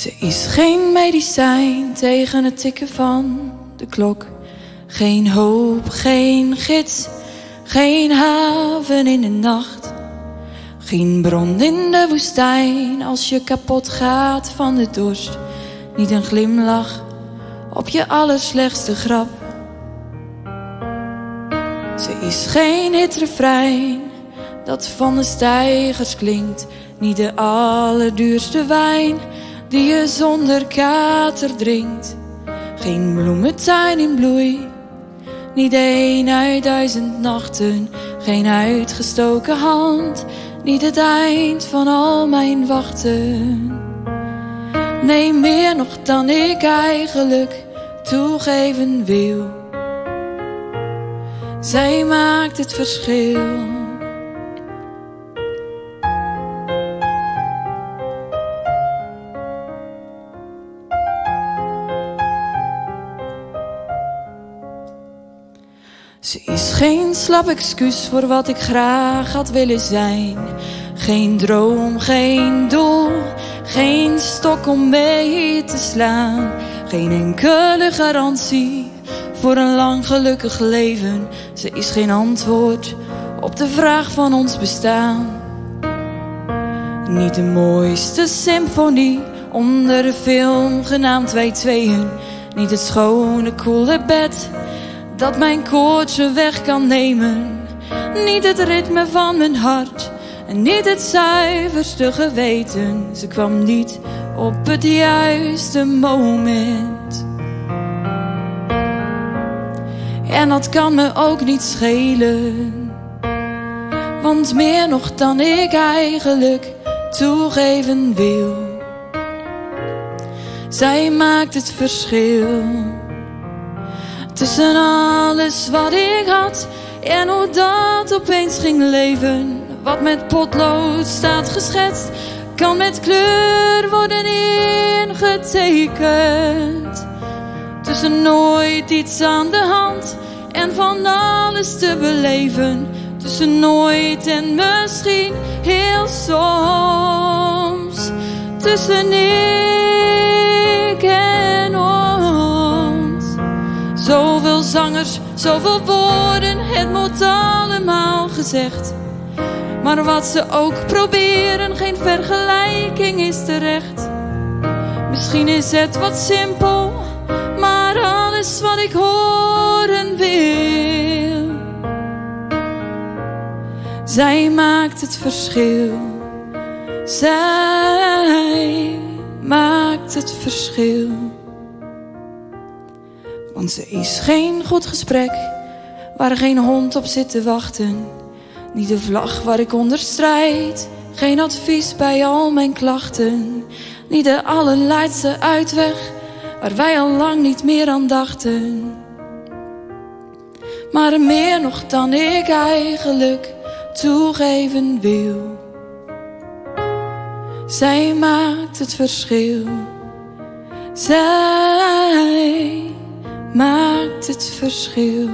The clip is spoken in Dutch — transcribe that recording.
Ze is geen medicijn tegen het tikken van de klok. Geen hoop, geen gids, geen haven in de nacht. Geen bron in de woestijn als je kapot gaat van de dorst. Niet een glimlach op je allerslechtste grap. Ze is geen hitrefrein dat van de stijgers klinkt. Niet de allerduurste wijn die je zonder kater drinkt. Geen bloementuin in bloei, niet een uit duizend nachten. Geen uitgestoken hand, niet het eind van al mijn wachten. Nee, meer nog dan ik eigenlijk toegeven wil. Zij maakt het verschil. Ze is geen slap excuus voor wat ik graag had willen zijn. Geen droom, geen doel, geen stok om mee te slaan. Geen enkele garantie voor een lang gelukkig leven. Ze is geen antwoord op de vraag van ons bestaan. Niet de mooiste symfonie onder de film genaamd Wij Tweeën. Niet het schone, koele bed dat mijn koortje weg kan nemen. Niet het ritme van mijn hart en niet het zuiverste geweten. Ze kwam niet op het juiste moment. En dat kan me ook niet schelen. Want meer nog dan ik eigenlijk toegeven wil. Zij maakt het verschil. Tussen alles wat ik had en hoe dat opeens ging leven. Wat met potlood staat geschetst, kan met kleur worden ingetekend. Tussen nooit iets aan de hand en van alles te beleven. Tussen nooit en misschien heel soms. Tussen Zangers, zoveel woorden, het moet allemaal gezegd. Maar wat ze ook proberen, geen vergelijking is terecht. Misschien is het wat simpel, maar alles wat ik horen wil. Zij maakt het verschil. Zij maakt het verschil. Want ze is geen goed gesprek waar geen hond op zit te wachten. Niet de vlag waar ik onder strijd. Geen advies bij al mijn klachten. Niet de allerleidste uitweg waar wij al lang niet meer aan dachten. Maar meer nog dan ik eigenlijk toegeven wil. Zij maakt het verschil. Zij maakt het verschil.